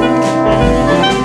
Música